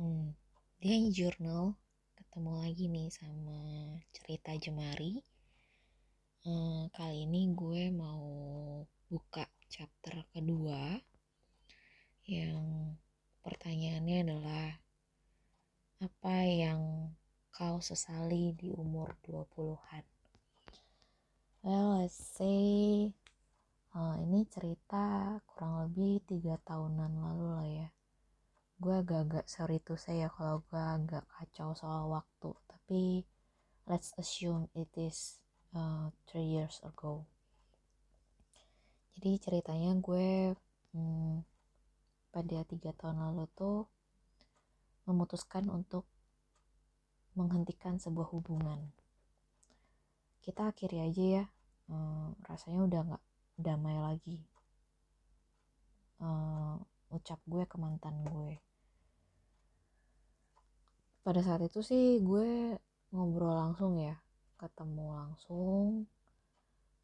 Hmm, dia journal ketemu lagi nih sama cerita Jemari. Hmm, kali ini gue mau buka chapter kedua yang pertanyaannya adalah apa yang kau sesali di umur 20-an? Well, let's say uh, ini cerita kurang lebih tiga tahunan lalu lah ya gue agak-agak sorry to say ya kalau gue agak kacau soal waktu. Tapi let's assume it is uh, three years ago. Jadi ceritanya gue hmm, pada tiga tahun lalu tuh memutuskan untuk menghentikan sebuah hubungan. Kita akhiri aja ya hmm, rasanya udah nggak damai lagi uh, ucap gue ke mantan gue pada saat itu sih gue ngobrol langsung ya ketemu langsung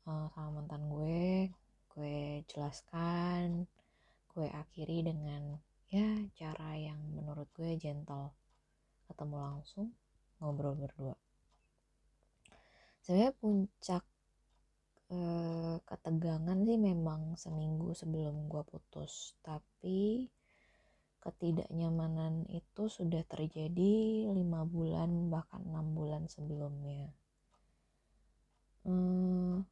uh, sama mantan gue gue jelaskan gue akhiri dengan ya cara yang menurut gue gentle. Ketemu langsung ngobrol berdua. Sebenarnya puncak uh, ketegangan sih memang seminggu sebelum gue putus. Tapi ketidaknyamanan itu sudah terjadi lima bulan bahkan enam bulan sebelumnya. Hmm,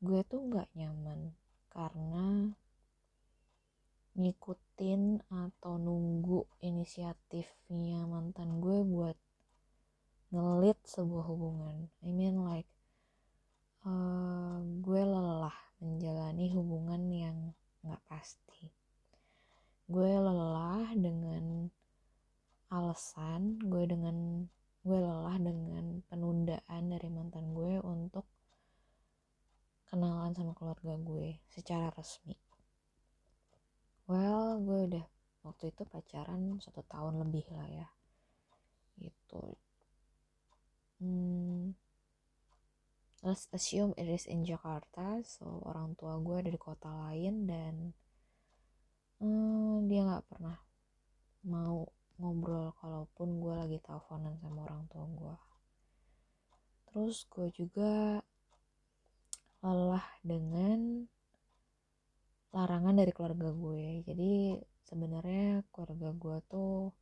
gue tuh nggak nyaman karena ngikutin atau nunggu inisiatifnya mantan gue buat ngelit sebuah hubungan. I mean like uh, gue lelah menjalani hubungan yang nggak pasti gue lelah dengan alasan gue dengan gue lelah dengan penundaan dari mantan gue untuk kenalan sama keluarga gue secara resmi. Well gue udah waktu itu pacaran satu tahun lebih lah ya gitu. Hmm, let's assume it is in Jakarta so orang tua gue ada di kota lain dan hmm, dia nggak pernah mau ngobrol kalaupun gue lagi teleponan sama orang tua gue terus gue juga lelah dengan larangan dari keluarga gue. Jadi sebenarnya keluarga gue tuh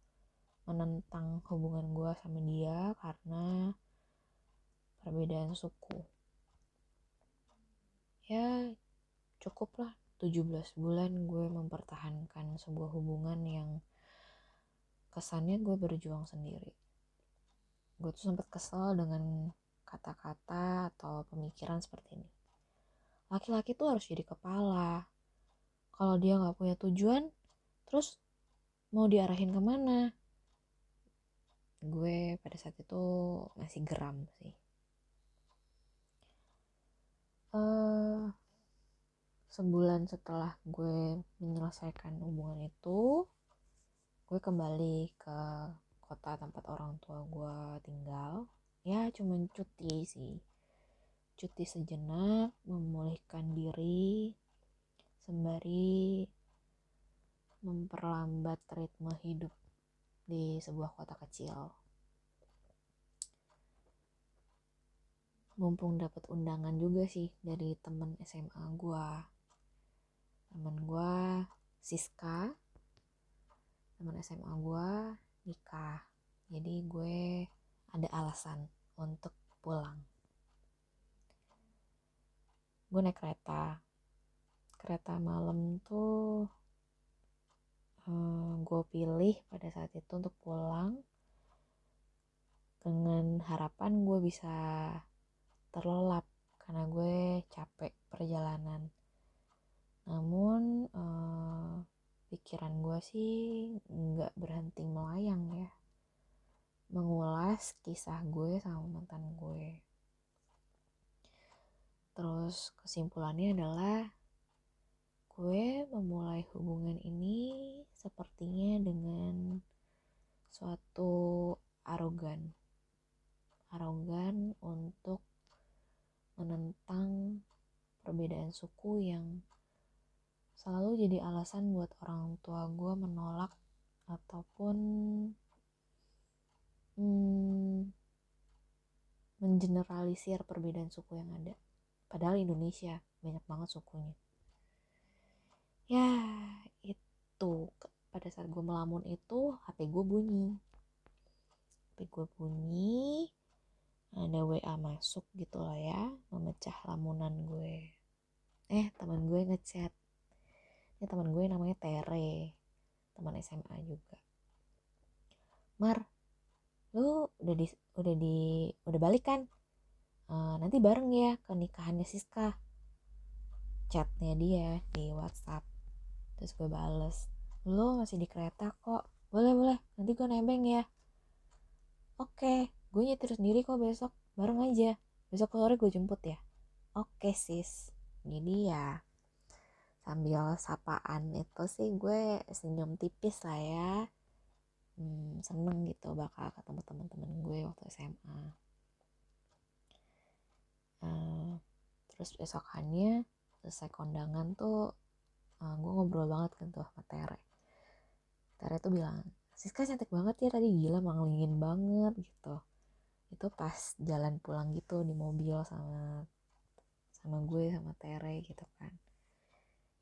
menentang hubungan gue sama dia karena perbedaan suku. Ya cukup lah 17 bulan gue mempertahankan sebuah hubungan yang kesannya gue berjuang sendiri. Gue tuh sempat kesel dengan kata-kata atau pemikiran seperti ini. Laki-laki tuh harus jadi kepala. Kalau dia nggak punya tujuan terus mau diarahin ke mana? Gue pada saat itu masih geram sih. Uh, sebulan setelah gue menyelesaikan hubungan itu gue kembali ke kota tempat orang tua gue tinggal. Ya cuman cuti sih. Cuti sejenak memulihkan diri sembari memperlambat ritme hidup di sebuah kota kecil. Mumpung dapat undangan juga sih dari temen SMA gue temen gue Siska. Temen SMA gue nikah jadi gue ada alasan untuk pulang. Gue naik kereta. Kereta malam tuh hmm, gue pilih pada saat itu untuk pulang dengan harapan gue bisa terlelap karena gue capek perjalanan namun uh, pikiran gue sih nggak berhenti melayang ya. Mengulas kisah gue sama mantan gue. Terus kesimpulannya adalah gue memulai hubungan ini sepertinya dengan suatu arogan. Arogan untuk menentang perbedaan suku yang selalu jadi alasan buat orang tua gue menolak ataupun hmm, mengeneralisir perbedaan suku yang ada. Padahal Indonesia banyak banget sukunya. Ya itu. Pada saat gue melamun itu HP gue bunyi. HP gue bunyi ada WA masuk gitu lah ya memecah lamunan gue. Eh teman gue ngechat ini teman gue namanya Tere teman SMA juga. Mar lu udah di udah di udah balik kan? Uh, nanti bareng ya ke nikahannya Siska. Chatnya dia di WhatsApp. Terus gue bales lu masih di kereta kok. Boleh boleh nanti gue nebeng ya. Oke gue nyetir sendiri kok besok bareng aja. Besok sore gue jemput ya. Oke sis. Jadi ya sambil sapaan itu sih gue senyum tipis lah ya. Hmm, seneng gitu bakal ketemu teman-teman gue waktu SMA uh, eh, terus besokannya selesai kondangan tuh uh, gue ngobrol banget kan tuh sama Tere. Tere tuh bilang Siska cantik banget ya tadi gila manglingin banget gitu. Itu pas jalan pulang gitu di mobil sama sama gue sama Tere gitu kan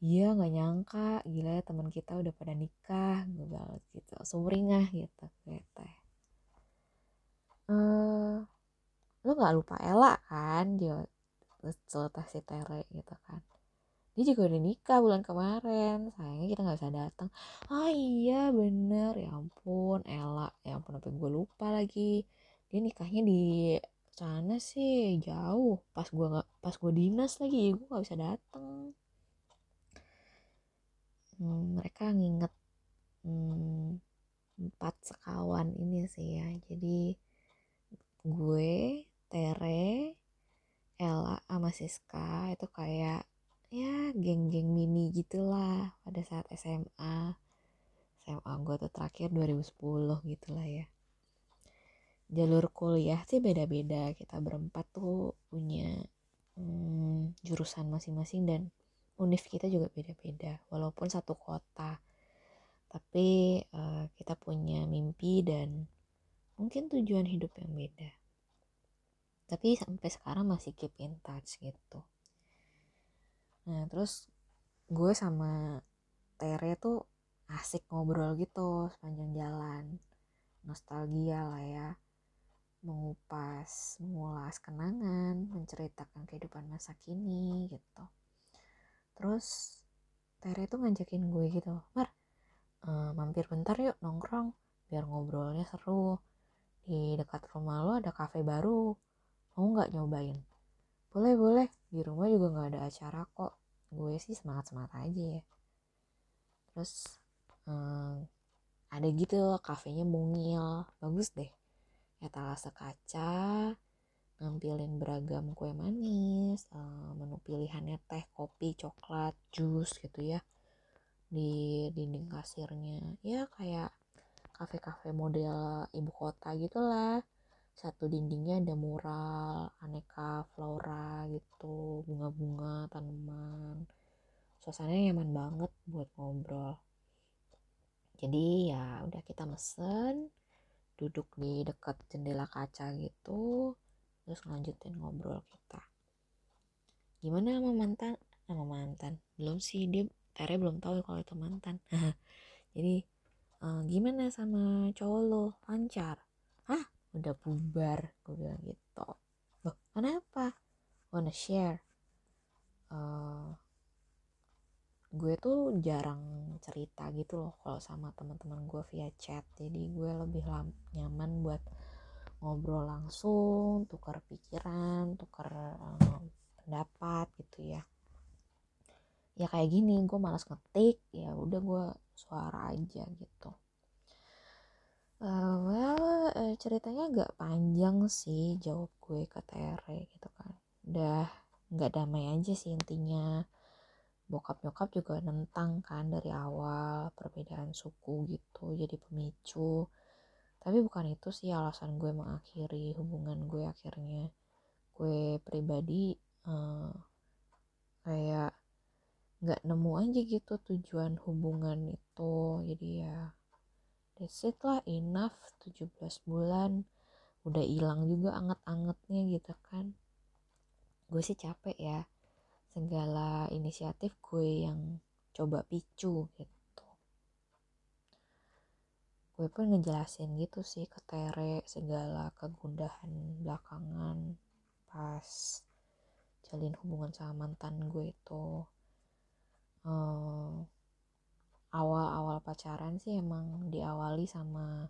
iya nggak nyangka gila ya teman kita udah pada nikah gue gitu sumringah gitu gue teh. Uh, lu nggak lupa Ella kan dia celoteh si Tere gitu kan. Dia juga udah nikah bulan kemarin sayangnya kita nggak bisa datang. Ah iya bener ya ampun Ella ya ampun sampai gue lupa lagi. Dia nikahnya di sana sih jauh pas gue nggak pas gue dinas lagi gue nggak bisa datang hmm, mereka nginget hmm, empat sekawan ini sih ya. Jadi gue Tere Ella sama Siska itu kayak ya geng-geng mini gitulah pada saat SMA SMA gue tuh terakhir 2010 gitulah ya. Jalur kuliah sih beda-beda. Kita berempat tuh punya hmm, jurusan masing-masing dan univ kita juga beda-beda walaupun satu kota. Tapi uh, kita punya mimpi dan mungkin tujuan hidup yang beda. Tapi sampai sekarang masih keep in touch gitu. Nah terus gue sama Tere tuh asik ngobrol gitu sepanjang jalan. Nostalgia lah ya. Mengupas, mengulas kenangan, menceritakan kehidupan masa kini gitu. Terus Tere tuh ngajakin gue gitu, Mar, uh, mampir bentar yuk nongkrong, biar ngobrolnya seru. Di dekat rumah lo ada kafe baru, mau nggak nyobain? Boleh boleh, di rumah juga nggak ada acara kok. Gue sih semangat semangat aja ya. Terus um, ada gitu kafenya mungil, bagus deh etalase kaca ngampilin beragam kue manis uh, menu pilihannya teh kopi coklat jus gitu ya. Di dinding kasirnya. Ya kayak kafe-kafe model ibu kota gitulah. Satu dindingnya ada mural aneka flora gitu bunga-bunga tanaman. Suasananya nyaman banget buat ngobrol. Jadi ya udah kita mesen duduk di dekat jendela kaca gitu terus ngelanjutin ngobrol kita. Gimana sama mantan? Sama mantan. Belum sih dia Tere belum tahu kalau itu mantan. Jadi uh, gimana sama cowok lo? Lancar? Ah udah bubar gue bilang gitu. Loh kenapa? Wanna share? Uh, gue tuh jarang cerita gitu loh kalau sama teman-teman gue via chat. Jadi gue lebih nyaman buat ngobrol langsung tukar pikiran tukar um, pendapat gitu ya. Ya kayak gini gue malas ngetik ya udah gue suara aja gitu. Uh, well uh, ceritanya agak panjang sih jawab gue ke Tere gitu kan. Udah nggak damai aja sih intinya. Bokap nyokap juga nentang kan dari awal perbedaan suku gitu jadi pemicu tapi bukan itu sih alasan gue mengakhiri hubungan gue akhirnya. Gue pribadi uh, kayak nggak nemu aja gitu tujuan hubungan itu. Jadi ya that's it lah enough 17 bulan. Udah hilang juga anget-angetnya gitu kan. Gue sih capek ya segala inisiatif gue yang coba picu gitu gue pun ngejelasin gitu sih ke Tere segala kegundahan belakangan pas jalin hubungan sama mantan gue itu. Awal awal-awal pacaran sih emang diawali sama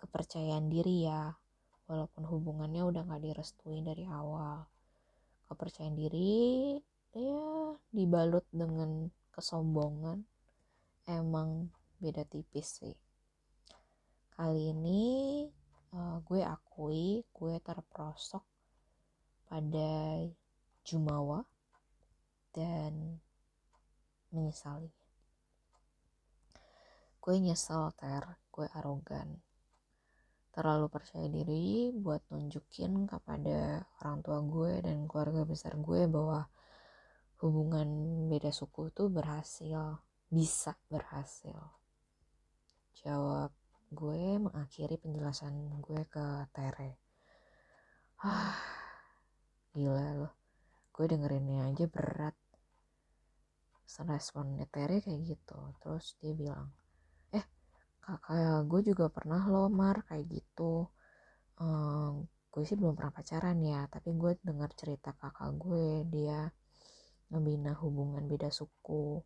kepercayaan diri ya walaupun hubungannya udah gak direstui dari awal. Kepercayaan diri ya dibalut dengan kesombongan emang beda tipis sih kali ini uh, gue akui gue terperosok pada Jumawa dan menyesali. Gue nyesel ter. Gue arogan. Terlalu percaya diri buat nunjukin kepada orang tua gue dan keluarga besar gue bahwa hubungan beda suku tuh berhasil bisa berhasil. Jawab gue mengakhiri penjelasan gue ke Tere. Ah gila loh gue dengerinnya aja berat. Responnya Tere kayak gitu terus dia bilang kakak gue juga pernah loh mar kayak gitu. Um, gue sih belum pernah pacaran ya tapi gue dengar cerita kakak gue dia ngebina hubungan beda suku.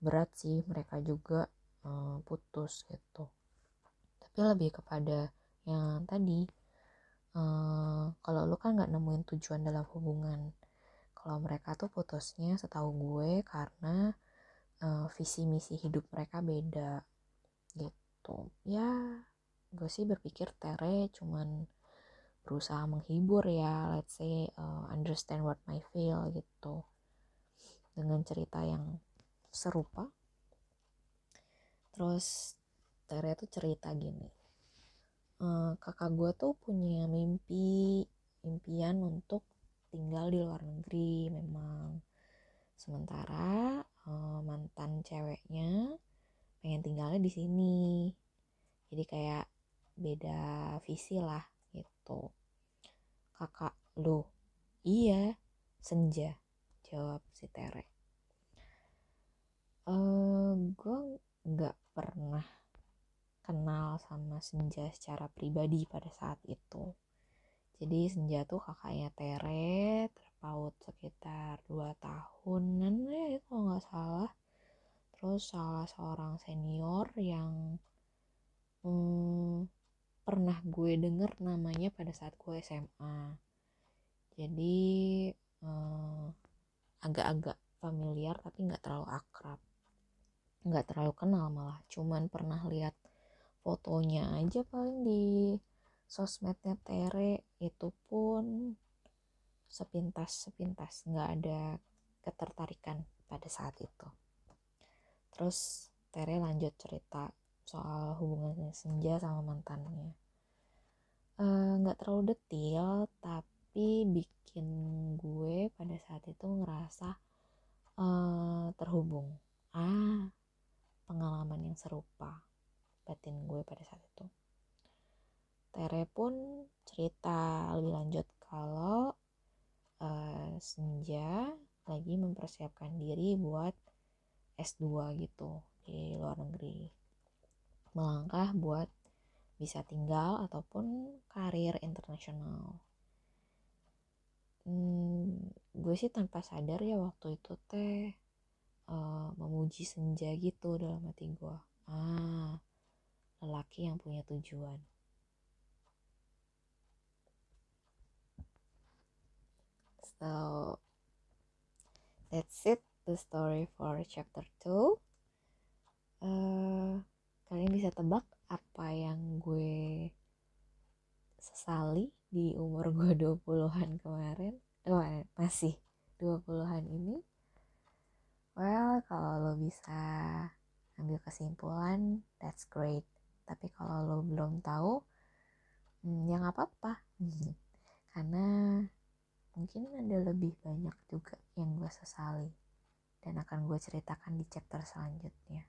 Berat sih mereka juga um, putus gitu tapi lebih kepada yang tadi um, kalau lu kan nggak nemuin tujuan dalam hubungan. Kalau mereka tuh putusnya setahu gue karena uh, visi misi hidup mereka beda gitu. Ya gue sih berpikir Tere cuman berusaha menghibur ya let's say uh, understand what my feel gitu. Dengan cerita yang serupa. Terus Tere tuh cerita gini. Uh, kakak gue tuh punya mimpi impian untuk tinggal di luar negeri memang. Sementara uh, mantan ceweknya pengen tinggalnya di sini. Jadi kayak beda visi lah gitu. Kakak lo iya senja jawab si Tere. Uh, gue nggak pernah kenal sama Senja secara pribadi pada saat itu. Jadi Senja tuh kakaknya Tere terpaut sekitar 2 tahunan ya kalau nggak salah. Terus salah seorang senior yang hmm, pernah gue denger namanya pada saat gue SMA jadi hmm, agak-agak familiar tapi nggak terlalu akrab. Nggak terlalu kenal malah cuman pernah lihat fotonya aja paling di sosmednya Tere itu pun sepintas sepintas. Nggak ada ketertarikan pada saat itu. Terus Tere lanjut cerita soal hubungannya Senja sama mantannya. Eh, nggak uh, terlalu detail tapi bikin gue pada saat itu ngerasa uh, terhubung. Ah pengalaman yang serupa batin gue pada saat itu. Tere pun cerita lebih lanjut kalau uh, Senja lagi mempersiapkan diri buat S2 gitu di luar negeri. Melangkah buat bisa tinggal ataupun karir internasional. Hmm, gue sih tanpa sadar ya waktu itu teh uh, memuji senja gitu dalam hati gue. Ah lelaki yang punya tujuan. So that's it the story for chapter 2 uh, eh, kalian bisa tebak apa yang gue sesali di umur gue 20-an kemarin oh, masih 20-an ini. Well kalau lo bisa ambil kesimpulan that's great tapi kalau lo belum tahu hmm, ya nggak apa-apa karena mungkin ada lebih banyak juga yang gue sesali dan akan gue ceritakan di chapter selanjutnya.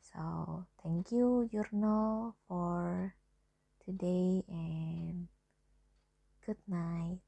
So, thank you, journal, for today and good night.